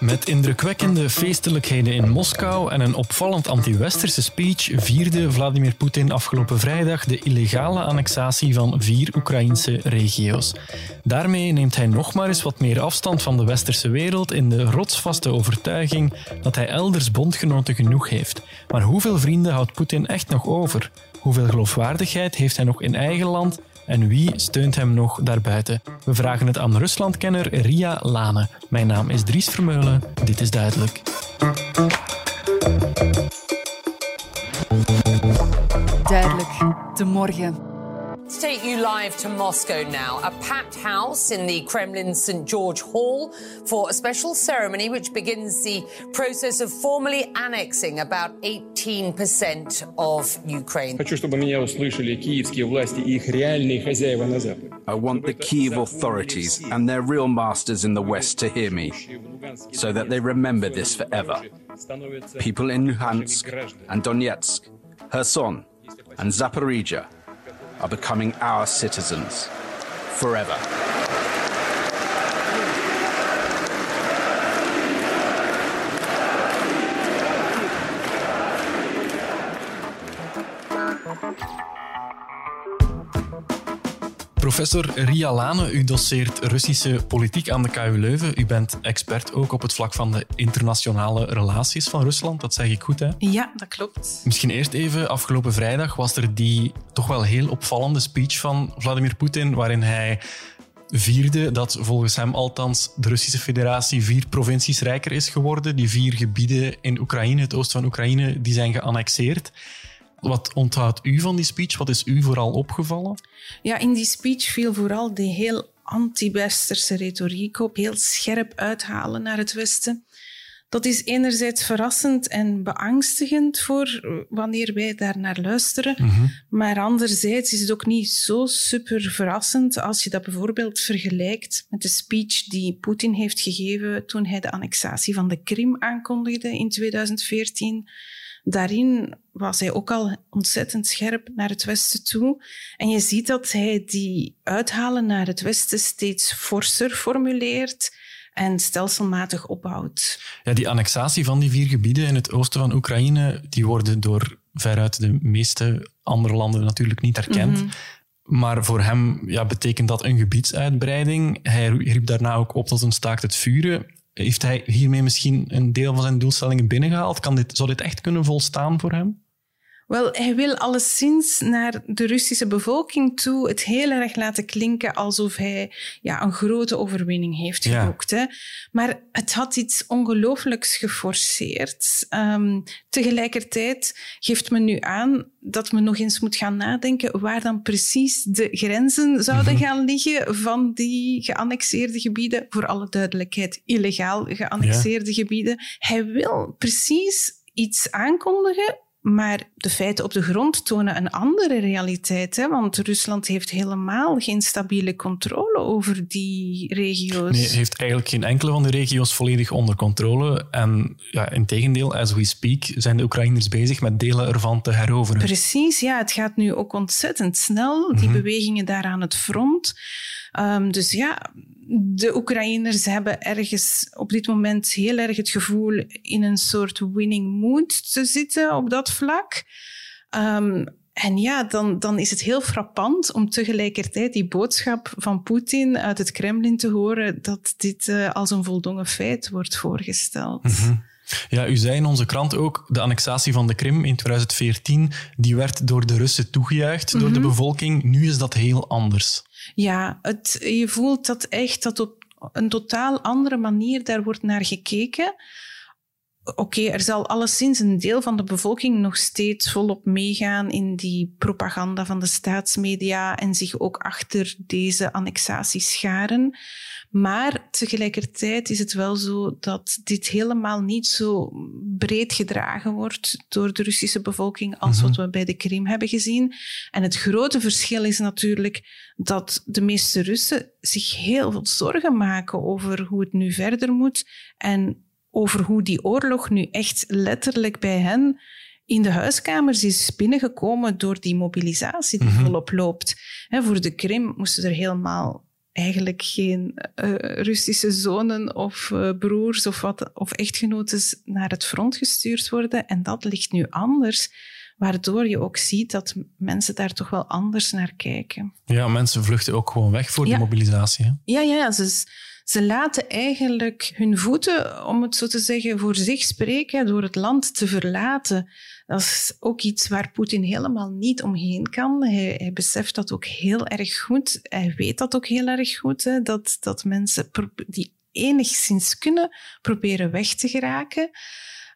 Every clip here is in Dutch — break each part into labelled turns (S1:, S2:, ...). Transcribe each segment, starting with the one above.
S1: Met indrukwekkende feestelijkheden in Moskou en een opvallend anti-westerse speech vierde Vladimir Poetin afgelopen vrijdag de illegale annexatie van vier Oekraïnse regio's. Daarmee neemt hij nog maar eens wat meer afstand van de westerse wereld in de rotsvaste overtuiging dat hij elders bondgenoten genoeg heeft. Maar hoeveel vrienden houdt Poetin echt nog over? Hoeveel geloofwaardigheid heeft hij nog in eigen land en wie steunt hem nog daarbuiten? We vragen het aan Ruslandkenner Ria Lane. Mijn naam is Dries Vermeulen. Dit is duidelijk.
S2: Duidelijk, de morgen.
S3: Let's take you live to Moscow now. A packed house in the Kremlin's St. George Hall for a special ceremony which begins the process of formally annexing about 18% of Ukraine.
S4: Хочу, чтобы меня услышали киевские власти и их реальные хозяева на Западе.
S5: I want the Kiev authorities and their real masters in the West to hear me, so that they remember this forever. People in Luhansk and Donetsk, Kherson and Zaporizhia are becoming our citizens forever.
S1: Professor Ria Lane, u doseert Russische politiek aan de KU Leuven. U bent expert ook op het vlak van de internationale relaties van Rusland. Dat zeg ik goed, hè?
S2: Ja, dat klopt.
S1: Misschien eerst even, afgelopen vrijdag was er die toch wel heel opvallende speech van Vladimir Poetin, waarin hij vierde dat volgens hem althans de Russische federatie vier provincies rijker is geworden. Die vier gebieden in Oekraïne, het oosten van Oekraïne, die zijn geannexeerd. Wat onthoudt u van die speech? Wat is u vooral opgevallen?
S2: Ja, in die speech viel vooral die heel anti-westerse retoriek op, heel scherp uithalen naar het Westen. Dat is enerzijds verrassend en beangstigend voor wanneer wij daar naar luisteren. Maar anderzijds is het ook niet zo super verrassend als je dat bijvoorbeeld vergelijkt met de speech die Poetin heeft gegeven toen hij de annexatie van de Krim aankondigde in 2014. Daarin was hij ook al ontzettend scherp naar het Westen toe. En je ziet dat hij die uithalen naar het Westen steeds forser formuleert en stelselmatig opbouwt.
S1: Ja, die annexatie van die vier gebieden in het oosten van Oekraïne, die worden door veruit de meeste andere landen natuurlijk niet erkend. Maar voor hem ja, betekent dat een gebiedsuitbreiding. Hij riep daarna ook op tot een staakt het vuren. Heeft hij hiermee misschien een deel van zijn doelstellingen binnengehaald? Kan dit, zou dit echt kunnen volstaan voor hem?
S2: Wel, hij wil alleszins naar de Russische bevolking toe het heel erg laten klinken alsof hij ja, een grote overwinning heeft
S1: Ja.
S2: geboekt. Hè. Maar het had iets ongelooflijks geforceerd. Ehm, tegelijkertijd geeft men nu aan dat men nog eens moet gaan nadenken waar dan precies de grenzen zouden gaan liggen van die geannexeerde gebieden. Voor alle duidelijkheid, illegaal geannexeerde gebieden. Hij wil precies iets aankondigen maar de feiten op de grond tonen een andere realiteit. Hè? Want Rusland heeft helemaal geen stabiele controle over die regio's.
S1: Nee, heeft eigenlijk geen enkele van de regio's volledig onder controle. En ja, in tegendeel, as we speak, zijn de Oekraïners bezig met delen ervan te heroveren.
S2: Precies, ja, het gaat nu ook ontzettend snel, die bewegingen daar aan het front. Ehm, dus ja, de Oekraïners hebben ergens op dit moment heel erg het gevoel in een soort winning mood te zitten op dat vlak. Ehm, en ja, dan, dan is het heel frappant om tegelijkertijd die boodschap van Poetin uit het Kremlin te horen dat dit eh, als een voldongen feit wordt voorgesteld.
S1: Ja, u zei in onze krant ook, de annexatie van de Krim in 2014, die werd door de Russen toegejuicht, door de bevolking. Nu is dat heel anders.
S2: Ja, het, je voelt dat echt dat op een totaal andere manier daar wordt naar gekeken. Oké, er zal alleszins een deel van de bevolking nog steeds volop meegaan in die propaganda van de staatsmedia en zich ook achter deze annexatie scharen. Maar tegelijkertijd is het wel zo dat dit helemaal niet zo breed gedragen wordt door de Russische bevolking als wat we bij de Krim hebben gezien. En het grote verschil is natuurlijk dat de meeste Russen zich heel veel zorgen maken over hoe het nu verder moet en over hoe die oorlog nu echt letterlijk bij hen in de huiskamers is binnengekomen door die mobilisatie die volop loopt. voor de Krim moesten er helemaal eigenlijk geen uh, Russische zonen of uh, broers of, wat, of echtgenoten naar het front gestuurd worden. En dat ligt nu anders, waardoor je ook ziet dat mensen daar toch wel anders naar kijken.
S1: Ja, mensen vluchten ook gewoon weg voor ja. de mobilisatie. Hè?
S2: Ja, ja, ze, ze laten eigenlijk hun voeten, om het zo te zeggen, voor zich spreken door het land te verlaten. Dat is ook iets waar Poetin helemaal niet omheen kan. Hij, hij, beseft dat ook heel erg goed. Hij weet dat ook heel erg goed, hè, dat, dat mensen die enigszins kunnen proberen weg te geraken.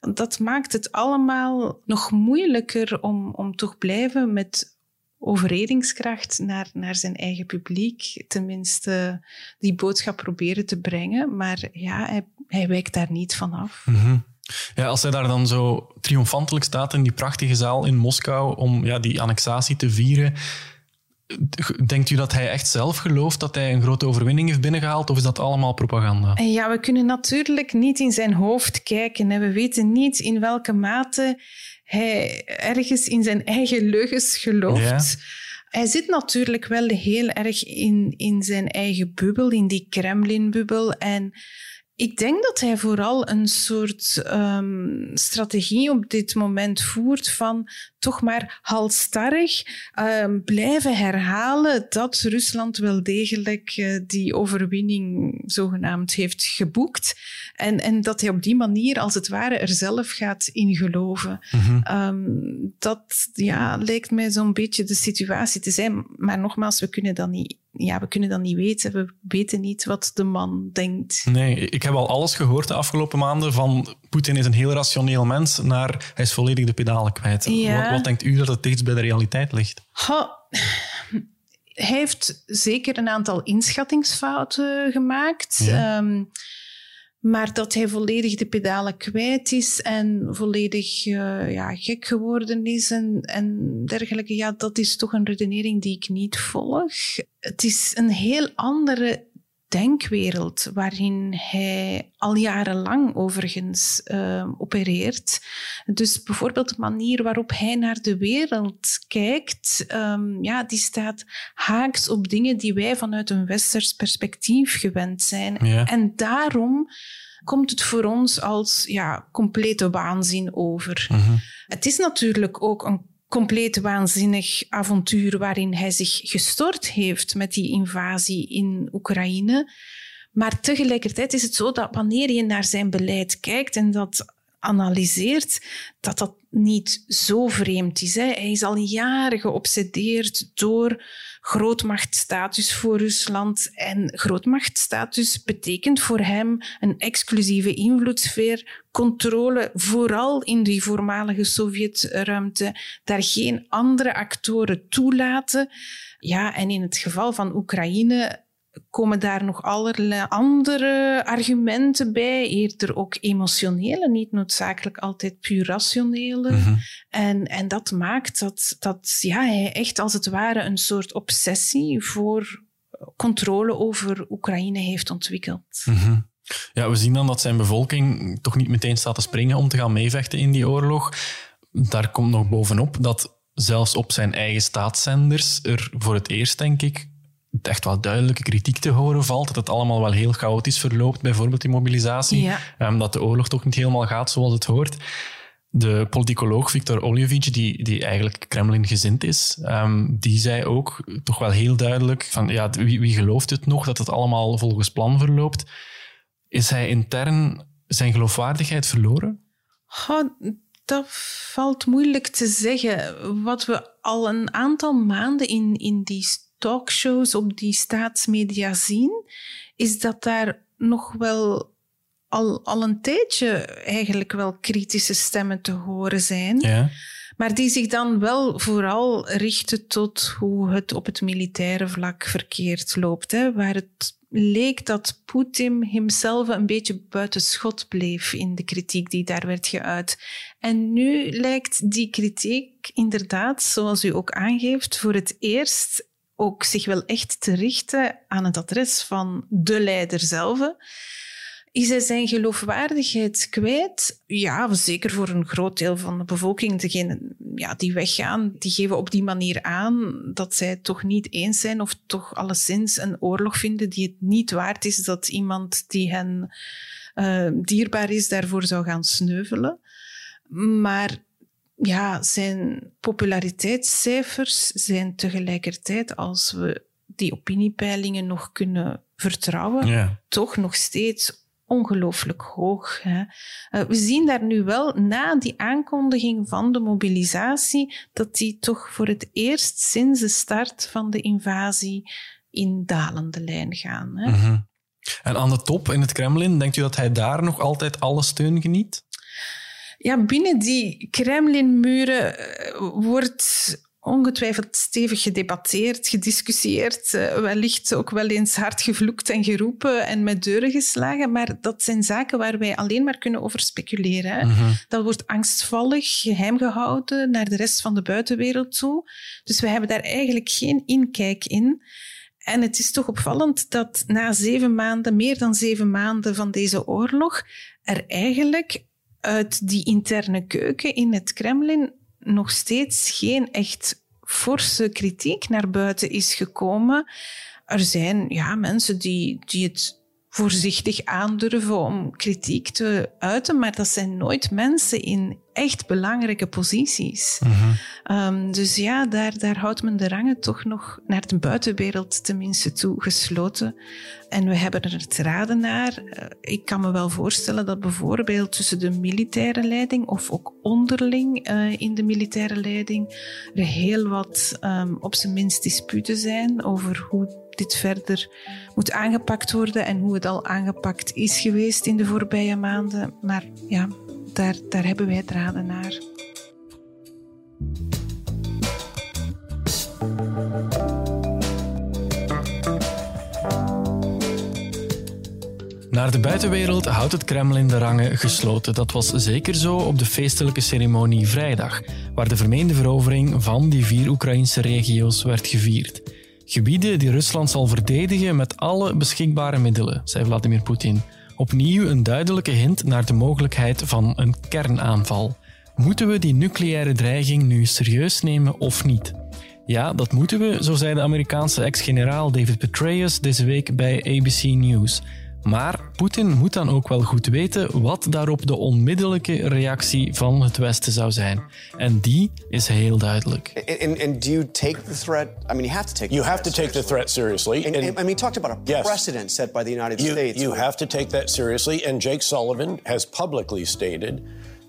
S2: Dat maakt het allemaal nog moeilijker om, om toch blijven met overredingskracht naar, naar zijn eigen publiek, tenminste die boodschap proberen te brengen. Maar ja, hij, hij wijkt daar niet van af.
S1: Mm ja, als hij daar dan zo triomfantelijk staat in die prachtige zaal in Moskou om ja, die annexatie te vieren, denkt u dat hij echt zelf gelooft dat hij een grote overwinning heeft binnengehaald of is dat allemaal propaganda?
S2: Ja, we kunnen natuurlijk niet in zijn hoofd kijken. en We weten niet in welke mate hij ergens in zijn eigen leugens gelooft. Hij zit natuurlijk wel heel erg in, in zijn eigen bubbel, in die Kremlin-bubbel. En ik denk dat hij vooral een soort um, strategie op dit moment voert van toch maar halstarrig um, blijven herhalen dat Rusland wel degelijk uh, die overwinning zogenaamd heeft geboekt. En, en dat hij op die manier als het ware er zelf gaat in geloven. Mm -hmm. um, dat ja, lijkt mij zo'n beetje de situatie te zijn. Maar nogmaals, we kunnen dat niet ja, we kunnen dat niet weten. We weten niet wat de man denkt.
S1: Nee, ik heb al alles gehoord de afgelopen maanden van Poetin is een heel rationeel mens naar hij is volledig de pedalen kwijt. Wat, wat, denkt u dat het dichtst bij de realiteit ligt?
S2: Ha, hij heeft zeker een aantal inschattingsfouten gemaakt. Ja. Um, maar dat hij volledig de pedalen kwijt is en volledig uh, ja, gek geworden is en, en dergelijke, ja, dat is toch een redenering die ik niet volg. Het is een heel andere denkwereld waarin hij al jarenlang overigens uh, opereert. Dus bijvoorbeeld de manier waarop hij naar de wereld kijkt, um, ja, die staat haaks op dingen die wij vanuit een westers perspectief gewend zijn. Ja. En daarom komt het voor ons als ja, complete waanzin over. Uh -huh. Het is natuurlijk ook een compleet waanzinnig avontuur waarin hij zich gestort heeft met die invasie in Oekraïne. Maar tegelijkertijd is het zo dat wanneer je naar zijn beleid kijkt en dat analyseert, dat dat niet zo vreemd is. Hè. Hij is al jaren geobsedeerd door grootmachtstatus voor Rusland. En grootmachtstatus betekent voor hem een exclusieve invloedssfeer, controle vooral in die voormalige Sovjetruimte, daar geen andere actoren toelaten. Ja, en in het geval van Oekraïne komen daar nog allerlei andere argumenten bij, eerder ook emotionele, niet noodzakelijk altijd puur rationele. Mhm. en, en dat maakt dat, dat ja, hij echt als het ware een soort obsessie voor controle over Oekraïne heeft ontwikkeld.
S1: Mhm. Ja, we zien dan dat zijn bevolking toch niet meteen staat te springen om te gaan meevechten in die oorlog. Daar komt nog bovenop dat zelfs op zijn eigen staatszenders er voor het eerst, denk ik, echt wel duidelijke kritiek te horen valt. Dat het allemaal wel heel chaotisch verloopt, bijvoorbeeld die mobilisatie. Ja. Um, dat de oorlog toch niet helemaal gaat zoals het hoort. De politicoloog Viktor Oljevic, die, die eigenlijk Kremlin-gezind is, um, die zei ook toch wel heel duidelijk van ja, wie, wie gelooft het nog dat het allemaal volgens plan verloopt? Is hij intern zijn geloofwaardigheid verloren?
S2: dat valt moeilijk te zeggen. Wat we al een aantal maanden in, in die talkshows op die staatsmedia zien, is dat daar nog wel al, al een tijdje eigenlijk wel kritische stemmen te horen zijn. Ja. Maar die zich dan wel vooral richten tot hoe het op het militaire vlak verkeerd loopt. Hè, waar het leek dat Poetin hemzelf een beetje buiten schot bleef in de kritiek die daar werd geuit. En nu lijkt die kritiek inderdaad, zoals u ook aangeeft, voor het eerst ook zich wel echt te richten aan het adres van de leider zelf. Is hij zijn geloofwaardigheid kwijt? Ja, zeker voor een groot deel van de bevolking. Degenen ja, die weggaan, die geven op die manier aan dat zij het toch niet eens zijn of toch alleszins een oorlog vinden die het niet waard is dat iemand die hen uh, dierbaar is daarvoor zou gaan sneuvelen. Maar ja, zijn populariteitscijfers zijn tegelijkertijd, als we die opiniepeilingen nog kunnen vertrouwen, ja. toch nog steeds ongelooflijk hoog. Hè. Uh, we zien daar nu wel na die aankondiging van de mobilisatie dat die toch voor het eerst sinds de start van de invasie in dalende lijn gaan. Hè. Mm
S1: -hmm. En aan de top in het Kremlin, denkt u dat hij daar nog altijd alle steun geniet?
S2: Ja, binnen die Kremlinmuren eh, wordt ongetwijfeld stevig gedebatteerd, gediscussieerd, eh, wellicht ook wel eens hard gevloekt en geroepen en met deuren geslagen. Maar dat zijn zaken waar wij alleen maar kunnen over speculeren. Mhm. Dat wordt angstvallig geheim gehouden naar de rest van de buitenwereld toe. Dus we hebben daar eigenlijk geen inkijk in. En het is toch opvallend dat na zeven maanden, meer dan zeven maanden van deze oorlog, er eigenlijk uit die interne keuken in het Kremlin nog steeds geen echt forse kritiek naar buiten is gekomen. Er zijn ja, mensen die, die het voorzichtig aandurven om kritiek te uiten, maar dat zijn nooit mensen in echt belangrijke posities. um, dus ja, daar, daar houdt men de rangen toch nog naar de buitenwereld tenminste toe gesloten. En we hebben er het raden naar. Uh, ik kan me wel voorstellen dat bijvoorbeeld tussen de militaire leiding of ook onderling uh, in de militaire leiding er heel wat um, op zijn minst disputen zijn over hoe dit verder moet aangepakt worden en hoe het al aangepakt is geweest in de voorbije maanden. Maar ja, daar, daar hebben wij draden naar.
S1: Naar de buitenwereld houdt het Kremlin de rangen gesloten. Dat was zeker zo op de feestelijke ceremonie vrijdag, waar de vermeende verovering van die vier Oekraïnse regio's werd gevierd. Gebieden die Rusland zal verdedigen met alle beschikbare middelen, zei Vladimir Poetin. Opnieuw een duidelijke hint naar de mogelijkheid van een kernaanval. Moeten we die nucleaire dreiging nu serieus nemen of niet? Ja, dat moeten we, zo zei de Amerikaanse ex-generaal David Petraeus deze week bij ABC News. Maar Poetin moet dan ook wel goed weten wat daarop de onmiddellijke reactie van het Westen zou zijn. En die is heel duidelijk.
S6: And, and do you take the threat? I mean, you have to take.
S7: You have to take the threat seriously.
S6: And, and, I mean, he talked about a yes. precedent set by the United
S7: you,
S6: States.
S7: You have to take that seriously. And Jake Sullivan has publicly stated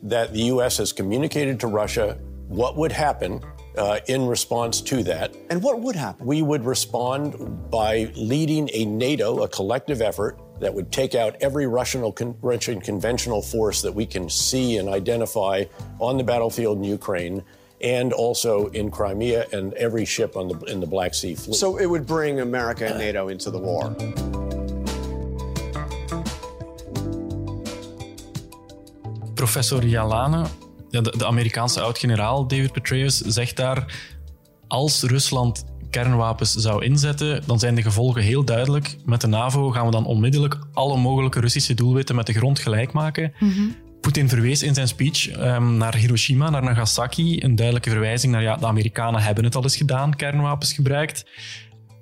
S7: that the U.S. has communicated to Russia what would happen uh, in response to that.
S6: And what would happen?
S7: We would respond by leading a NATO, a collective effort that would take out every Russian, Russian conventional force that we can see and identify on the battlefield in Ukraine and also in Crimea and every ship on the, in the Black Sea fleet.
S6: So it would bring America and NATO into the war.
S1: Professor Jalane, de, de Amerikaanse oud-generaal David Petraeus, zegt daar: als Rusland kernwapens zou inzetten, dan zijn de gevolgen heel duidelijk. Met de NAVO gaan we dan onmiddellijk alle mogelijke Russische doelwitten met de grond gelijk maken. Mm Poetin verwees in zijn speech um, naar Hiroshima, naar Nagasaki. Een duidelijke verwijzing naar ja, de Amerikanen hebben het al eens gedaan, kernwapens gebruikt.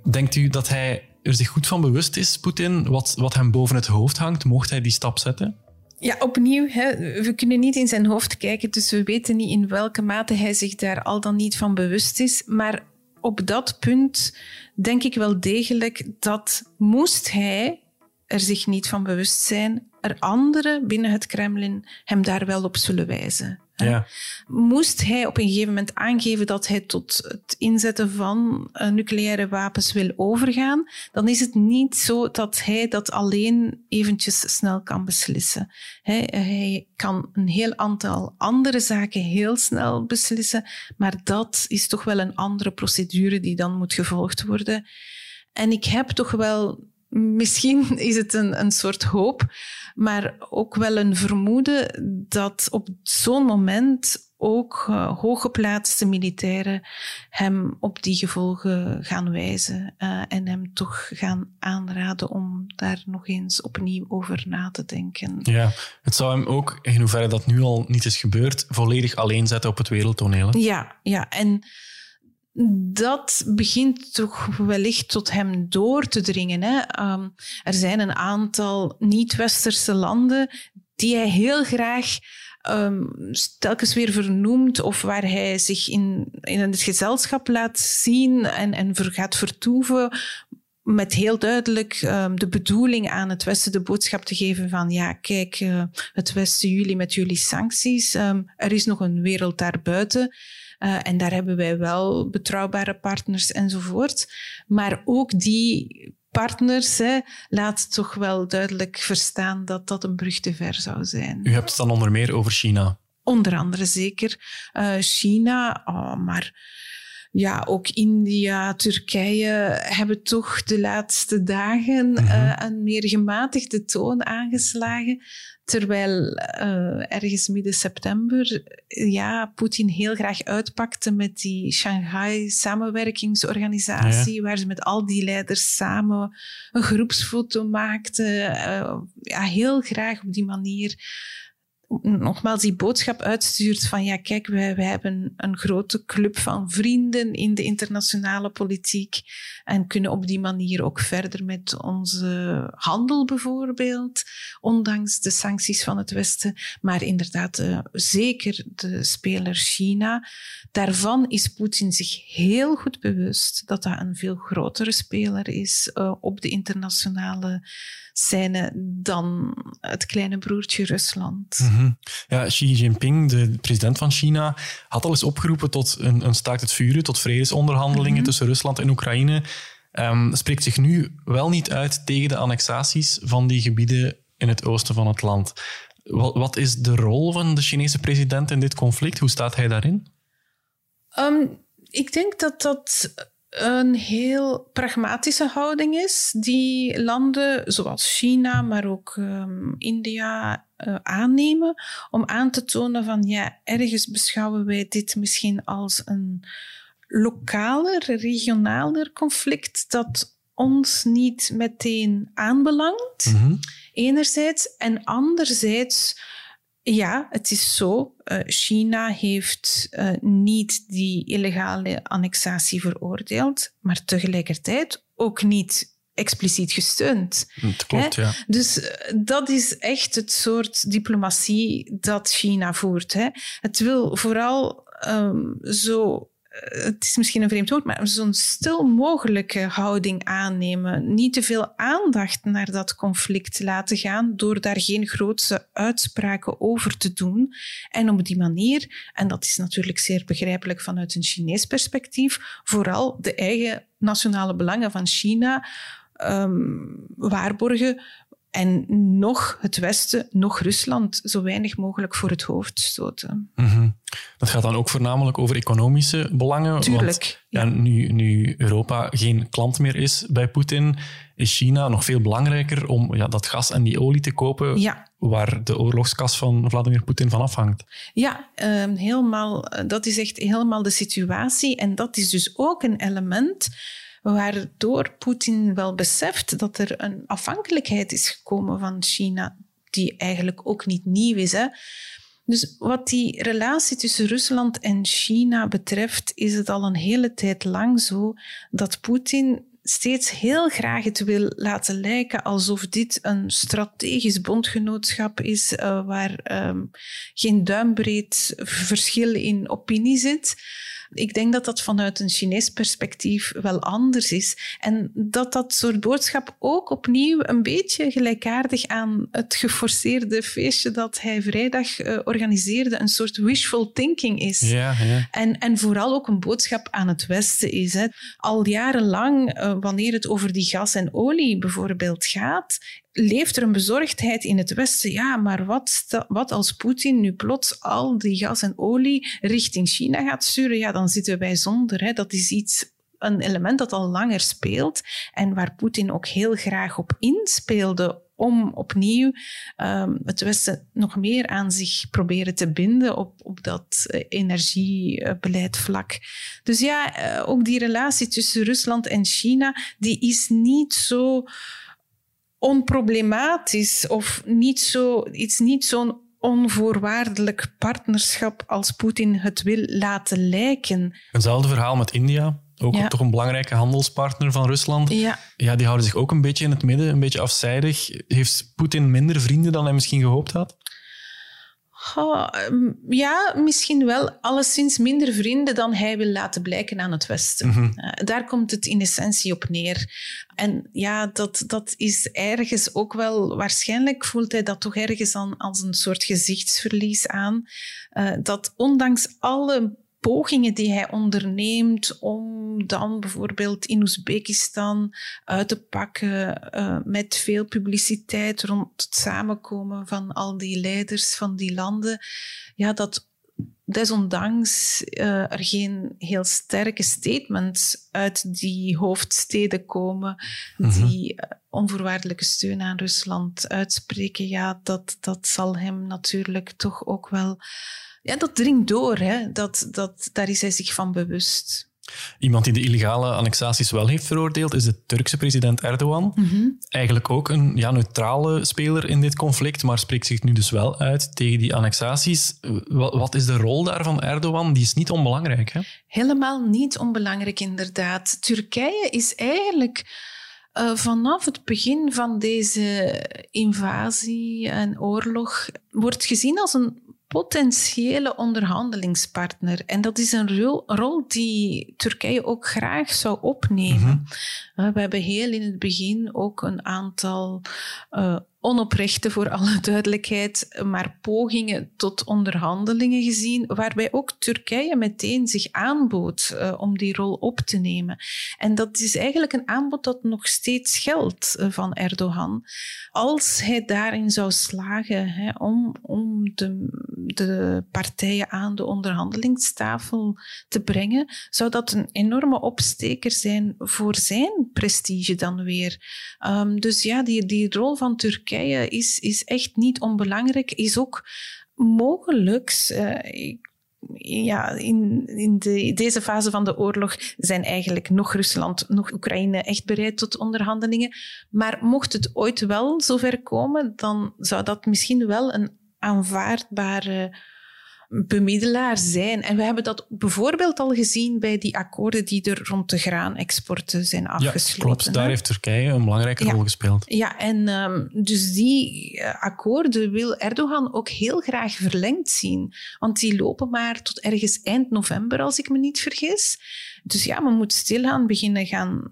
S1: Denkt u dat hij er zich goed van bewust is, Poetin, wat, wat hem boven het hoofd hangt? Mocht hij die stap zetten?
S2: Ja, opnieuw, hè, we kunnen niet in zijn hoofd kijken, dus we weten niet in welke mate hij zich daar al dan niet van bewust is. Maar op dat punt denk ik wel degelijk dat moest hij er zich niet van bewust zijn, er anderen binnen het Kremlin hem daar wel op zullen wijzen. Ja. Moest hij op een gegeven moment aangeven dat hij tot het inzetten van uh, nucleaire wapens wil overgaan, dan is het niet zo dat hij dat alleen eventjes snel kan beslissen. Hij, hij kan een heel aantal andere zaken heel snel beslissen, maar dat is toch wel een andere procedure die dan moet gevolgd worden. En ik heb toch wel misschien is het een, een soort hoop, maar ook wel een vermoeden dat op zo'n moment ook uh, hooggeplaatste militairen hem op die gevolgen gaan wijzen uh, en hem toch gaan aanraden om daar nog eens opnieuw over na te denken.
S1: Ja, het zou hem ook, in hoeverre dat nu al niet is gebeurd, volledig alleen zetten op het wereldtoneel.
S2: Ja, ja, en dat begint toch wellicht tot hem door te dringen. Hè? Um, er zijn een aantal niet-westerse landen die hij heel graag um, telkens weer vernoemt of waar hij zich in, in het gezelschap laat zien en, en gaat vertoeven met heel duidelijk um, de bedoeling aan het Westen de boodschap te geven van ja, kijk, uh, het Westen, jullie met jullie sancties, er is nog een wereld daarbuiten. Uh, en daar hebben wij wel betrouwbare partners enzovoort. Maar ook die partners hè, laat toch wel duidelijk verstaan dat dat een brug te ver zou zijn.
S1: U hebt het dan onder meer over China.
S2: Onder andere zeker uh, China, oh, maar ja, ook India, Turkije hebben toch de laatste dagen mm -hmm. uh, een meer gematigde toon aangeslagen. Terwijl uh, ergens midden september ja, Poetin heel graag uitpakte met die Shanghai samenwerkingsorganisatie, ja. waar ze met al die leiders samen een groepsfoto maakten. Uh, ja, heel graag op die manier nogmaals die boodschap uitstuurt van ja, kijk, wij, wij hebben een grote club van vrienden in de internationale politiek en kunnen op die manier ook verder met onze handel bijvoorbeeld, ondanks de sancties van het Westen. Maar inderdaad, uh, zeker de speler China. Daarvan is Poetin zich heel goed bewust dat dat een veel grotere speler is uh, op de internationale scène dan het kleine broertje Rusland.
S1: -hmm. Ja, Xi Jinping, de president van China, had al eens opgeroepen tot een, een staakt het vuren, tot vredesonderhandelingen mm -hmm. tussen Rusland en Oekraïne. Um, spreekt zich nu wel niet uit tegen de annexaties van die gebieden in het oosten van het land. Wat, wat is de rol van de Chinese president in dit conflict? Hoe staat hij daarin?
S2: Um, ik denk dat dat een heel pragmatische houding is, die landen zoals China, maar ook um, India uh, aannemen, om aan te tonen van ja, ergens beschouwen wij dit misschien als een lokaler, regionaler conflict dat ons niet meteen aanbelangt, mm -hmm. enerzijds, en anderzijds ja, het is zo. Uh, China heeft uh, niet die illegale annexatie veroordeeld, maar tegelijkertijd ook niet expliciet gesteund.
S1: Dat klopt, hè? ja.
S2: Dus uh, dat is echt het soort diplomatie dat China voert. Hè? Het wil vooral um, zo het is misschien een vreemd woord, maar zo'n stil mogelijke houding aannemen. Niet te veel aandacht naar dat conflict laten gaan door daar geen grootse uitspraken over te doen. En op die manier, en dat is natuurlijk zeer begrijpelijk vanuit een Chinees perspectief, vooral de eigen nationale belangen van China um, waarborgen en nog het Westen, nog Rusland zo weinig mogelijk voor het hoofd stoten.
S1: Mm -hmm. Dat gaat dan ook voornamelijk over economische belangen.
S2: Tuurlijk.
S1: Want, ja. nu, nu Europa geen klant meer is bij Poetin, is China nog veel belangrijker om ja, dat gas en die olie te kopen,
S2: ja.
S1: waar de oorlogskas van Vladimir Poetin van afhangt.
S2: Ja, um, helemaal, dat is echt helemaal de situatie. En dat is dus ook een element waardoor Poetin wel beseft dat er een afhankelijkheid is gekomen van China, die eigenlijk ook niet nieuw is. Hè? Dus wat die relatie tussen Rusland en China betreft, is het al een hele tijd lang zo dat Poetin steeds heel graag het wil laten lijken alsof dit een strategisch bondgenootschap is uh, waar um, geen duimbreed verschil in opinie zit. Ik denk dat dat vanuit een Chinees perspectief wel anders is. En dat dat soort boodschap ook opnieuw een beetje gelijkaardig aan het geforceerde feestje dat hij vrijdag uh, organiseerde, een soort wishful thinking is.
S1: Ja, ja.
S2: En, en vooral ook een boodschap aan het Westen is. Hè. Al jarenlang, uh, wanneer het over die gas en olie bijvoorbeeld gaat, leeft er een bezorgdheid in het Westen. Ja, maar wat, wat als Poetin nu plots al die gas en olie richting China gaat sturen? Ja, dan zitten wij zonder. Hè. Dat is iets, een element dat al langer speelt en waar Poetin ook heel graag op inspeelde om opnieuw um, het Westen nog meer aan zich proberen te binden op, op dat uh. Dus ja, uh, ook die relatie tussen Rusland en China, die is niet zo onproblematisch of niet zo, iets niet zo'n onvoorwaardelijk partnerschap als Poetin het wil laten lijken.
S1: Hetzelfde verhaal met India. Ook ja. toch een belangrijke handelspartner van Rusland.
S2: Ja.
S1: ja, die houden zich ook een beetje in het midden, een beetje afzijdig. Heeft Poetin minder vrienden dan hij misschien gehoopt had?
S2: Oh, ja, misschien wel alleszins minder vrienden dan hij wil laten blijken aan het Westen. Mm -hmm. uh, daar komt het in essentie op neer. En ja, dat, dat is ergens ook wel... Waarschijnlijk voelt hij dat toch ergens aan, als een soort gezichtsverlies aan. Uh, dat ondanks alle pogingen die hij onderneemt om dan bijvoorbeeld in Oezbekistan uit te pakken uh, met veel publiciteit rond het samenkomen van al die leiders van die landen, ja, dat desondanks uh, er geen heel sterke statements uit die hoofdsteden komen mm-hmm. die uh, onvoorwaardelijke steun aan Rusland uitspreken, ja, dat, dat zal hem natuurlijk toch ook wel ja, dat dringt door. Hè. Dat, dat, daar is hij zich van bewust.
S1: Iemand die de illegale annexaties wel heeft veroordeeld, is de Turkse president Erdogan.
S2: Mm-hmm.
S1: Eigenlijk ook een ja, neutrale speler in dit conflict, maar spreekt zich nu dus wel uit tegen die annexaties. Wat is de rol daarvan Erdogan? Die is niet onbelangrijk, hè?
S2: Helemaal niet onbelangrijk, inderdaad. Turkije is eigenlijk... Uh, vanaf het begin van deze invasie en oorlog wordt gezien als een potentiële onderhandelingspartner. En dat is een rol, rol die Turkije ook graag zou opnemen. Mm-hmm. We hebben heel in het begin ook een aantal uh, onoprechte, voor alle duidelijkheid, maar pogingen tot onderhandelingen gezien, waarbij ook Turkije meteen zich aanbood uh, om die rol op te nemen. En dat is eigenlijk een aanbod dat nog steeds geldt uh, van Erdogan. Als hij daarin zou slagen hè, om, om de, de partijen aan de onderhandelingstafel te brengen, zou dat een enorme opsteker zijn voor zijn prestige dan weer. Um, dus ja, die, die rol van Turkije Is, is echt niet onbelangrijk, is ook mogelijk. Uh, ja, in, in de, deze fase van de oorlog zijn eigenlijk nog Rusland, nog Oekraïne echt bereid tot onderhandelingen. Maar mocht het ooit wel zover komen, dan zou dat misschien wel een aanvaardbare bemiddelaar zijn. En we hebben dat bijvoorbeeld al gezien bij die akkoorden die er rond de graanexporten zijn afgesloten.
S1: Ja, klopt. Daar heeft Turkije een belangrijke
S2: ja.
S1: rol gespeeld.
S2: Ja, en um, dus die uh, akkoorden wil Erdogan ook heel graag verlengd zien. Want die lopen maar tot ergens eind november, als ik me niet vergis. Dus ja, we moeten stilaan beginnen gaan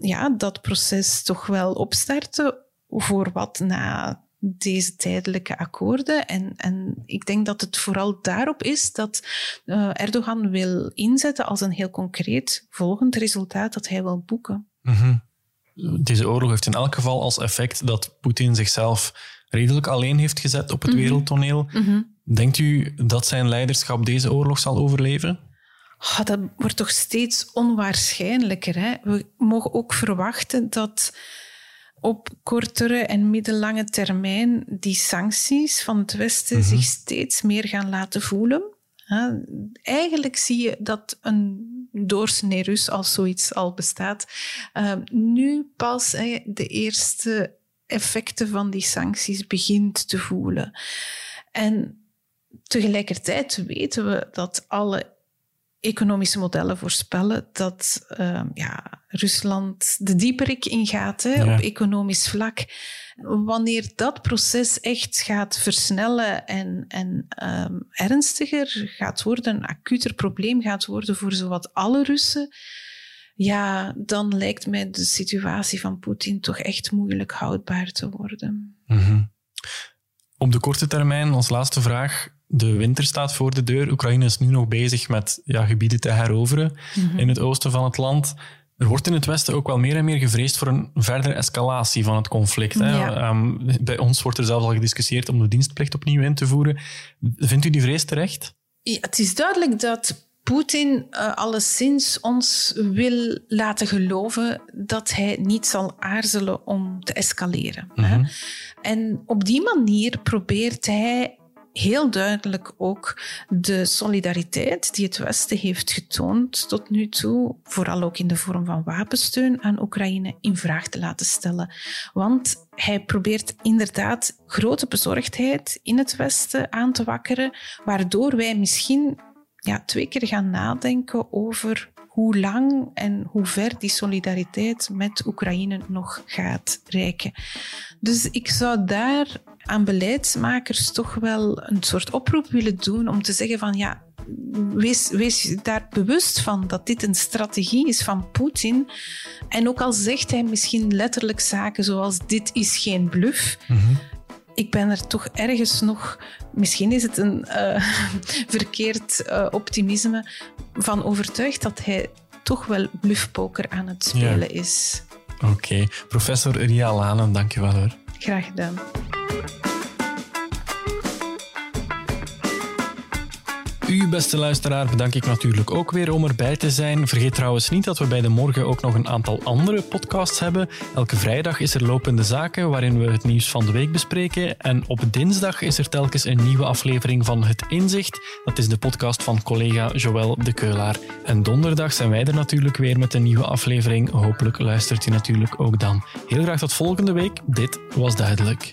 S2: ja, dat proces toch wel opstarten voor wat na deze tijdelijke akkoorden. En, en ik denk dat het vooral daarop is dat uh, Erdogan wil inzetten als een heel concreet volgend resultaat dat hij wil boeken.
S1: Mm-hmm. Deze oorlog heeft in elk geval als effect dat Poetin zichzelf redelijk alleen heeft gezet op het mm-hmm. wereldtoneel.
S2: Mm-hmm.
S1: Denkt u dat zijn leiderschap deze oorlog zal overleven?
S2: Oh, dat wordt toch steeds onwaarschijnlijker. Hè? We mogen ook verwachten dat op kortere en middellange termijn die sancties van het Westen mm-hmm. zich steeds meer gaan laten voelen. Eigenlijk zie je dat een doorsnee Rus, als zoiets al bestaat, uh, nu pas de eerste effecten van die sancties begint te voelen. En tegelijkertijd weten we dat alle economische modellen voorspellen dat uh, ja, Rusland de dieperik ingaat hè, ja. op economisch vlak. Wanneer dat proces echt gaat versnellen en, en um, ernstiger gaat worden, een acuter probleem gaat worden voor zowat alle Russen, ja, dan lijkt mij de situatie van Poetin toch echt moeilijk houdbaar te worden.
S1: Mm-hmm. Op de korte termijn, als laatste vraag, de winter staat voor de deur. Oekraïne is nu nog bezig met ja, gebieden te heroveren mm-hmm. in het oosten van het land. Er wordt in het Westen ook wel meer en meer gevreesd voor een verdere escalatie van het conflict. Hè.
S2: Ja.
S1: Um, bij ons wordt er zelfs al gediscussieerd om de dienstplicht opnieuw in te voeren. Vindt u die vrees terecht?
S2: Ja, het is duidelijk dat Poetin uh, alleszins ons wil laten geloven dat hij niet zal aarzelen om te escaleren. Mm -hmm. En op die manier probeert hij heel duidelijk ook de solidariteit die het Westen heeft getoond tot nu toe, vooral ook in de vorm van wapensteun aan Oekraïne, in vraag te laten stellen. Want hij probeert inderdaad grote bezorgdheid in het Westen aan te wakkeren, waardoor wij misschien ja, twee keer gaan nadenken over hoe lang en hoe ver die solidariteit met Oekraïne nog gaat reiken. Dus ik zou daar aan beleidsmakers toch wel een soort oproep willen doen om te zeggen van ja, wees, wees daar bewust van dat dit een strategie is van Poetin. En ook al zegt hij misschien letterlijk zaken zoals dit is geen bluff. Mm ik ben er toch ergens nog, misschien is het een uh, verkeerd uh, optimisme, van overtuigd dat hij toch wel bluffpoker aan het spelen ja. is.
S1: Oké, okay. professor Ria Lanen, dankjewel hoor.
S2: Graag gedaan.
S1: U, beste luisteraar, bedank ik natuurlijk ook weer om erbij te zijn. Vergeet trouwens niet dat we bij de morgen ook nog een aantal andere podcasts hebben. Elke vrijdag is er lopende zaken waarin we het nieuws van de week bespreken. En op dinsdag is er telkens een nieuwe aflevering van Het Inzicht. Dat is de podcast van collega Joël de Keulaar. En donderdag zijn wij er natuurlijk weer met een nieuwe aflevering. Hopelijk luistert u natuurlijk ook dan. Heel graag tot volgende week. Dit was duidelijk.